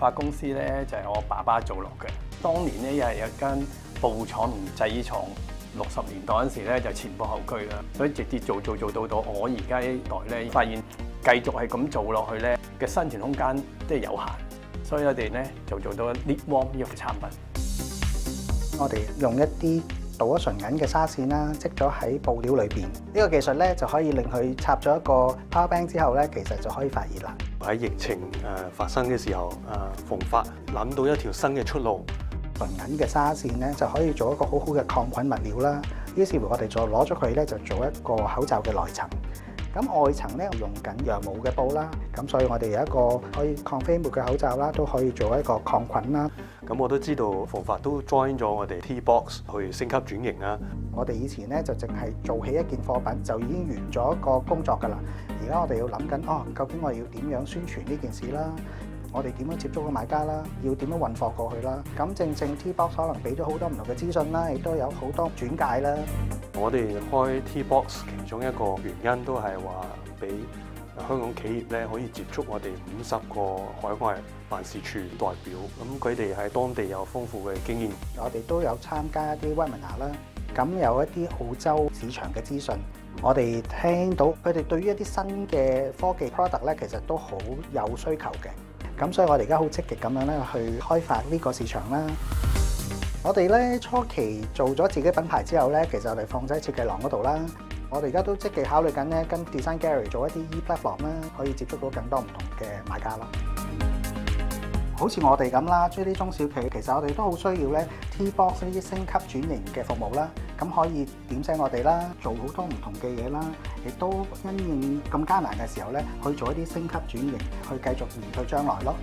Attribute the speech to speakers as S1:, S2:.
S1: 化公司咧就係我爸爸做落嘅，當年咧又係一間布廠同製衣廠，六十年代嗰時咧就前仆後繼啦，所以直接做做做到到我而家呢代咧，發現繼續係咁做落去咧嘅生存空間都係有限，所以我哋咧就做到 l i a warm 呢個產品，
S2: 我哋用一啲。導咗純銀嘅沙線啦，積咗喺布料裏邊，呢個技術咧就可以令佢插咗一個 power bank 之後咧，其實就可以發熱啦。
S3: 喺疫情誒發生嘅時候誒，逢發諗到一條新嘅出路，
S2: 純銀嘅沙線咧就可以做一個好好嘅抗菌物料啦。於是乎我哋就攞咗佢咧，就做一個口罩嘅內層。咁外層咧用緊羊毛嘅布啦，咁所以我哋有一個可以抗飛沫嘅口罩啦，都可以做一個抗菌啦。
S3: 咁我都知道，浮發都 join 咗我哋 T Box 去升級轉型啦。
S2: 我哋以前咧就淨係做起一件貨品就已經完咗個工作㗎啦。而家我哋要諗緊，哦，究竟我要點樣宣傳呢件事啦？我哋點樣接觸個買家啦？要點樣運貨過去啦？咁正正 T Box 可能俾咗好多唔同嘅資訊啦，亦都有好多轉介啦。
S3: 我哋開 T Box 其中一個原因都係話，俾香港企業咧可以接觸我哋五十個海外辦事處代表，咁佢哋喺當地有豐富嘅經驗。
S2: 我哋都有參加一啲 webinar 啦，咁有一啲澳洲市場嘅資訊，我哋聽到佢哋對於一啲新嘅科技 product 咧，其實都好有需求嘅。咁所以我哋而家好積極咁樣咧，去開發呢個市場啦。我哋咧初期做咗自己品牌之後咧，其實我哋放喺設計廊嗰度啦。我哋而家都積極考慮緊咧，跟 Design Gallery 做一啲 e platform 啦，可以接觸到更多唔同嘅買家咯。好似我哋咁啦，中啲中小企其實我哋都好需要咧 T box 呢啲升級轉型嘅服務啦。咁可以點醒我哋啦，做好多唔同嘅嘢啦，亦都因應咁艱難嘅時候咧，去做一啲升級轉型，去繼續面續將來咯。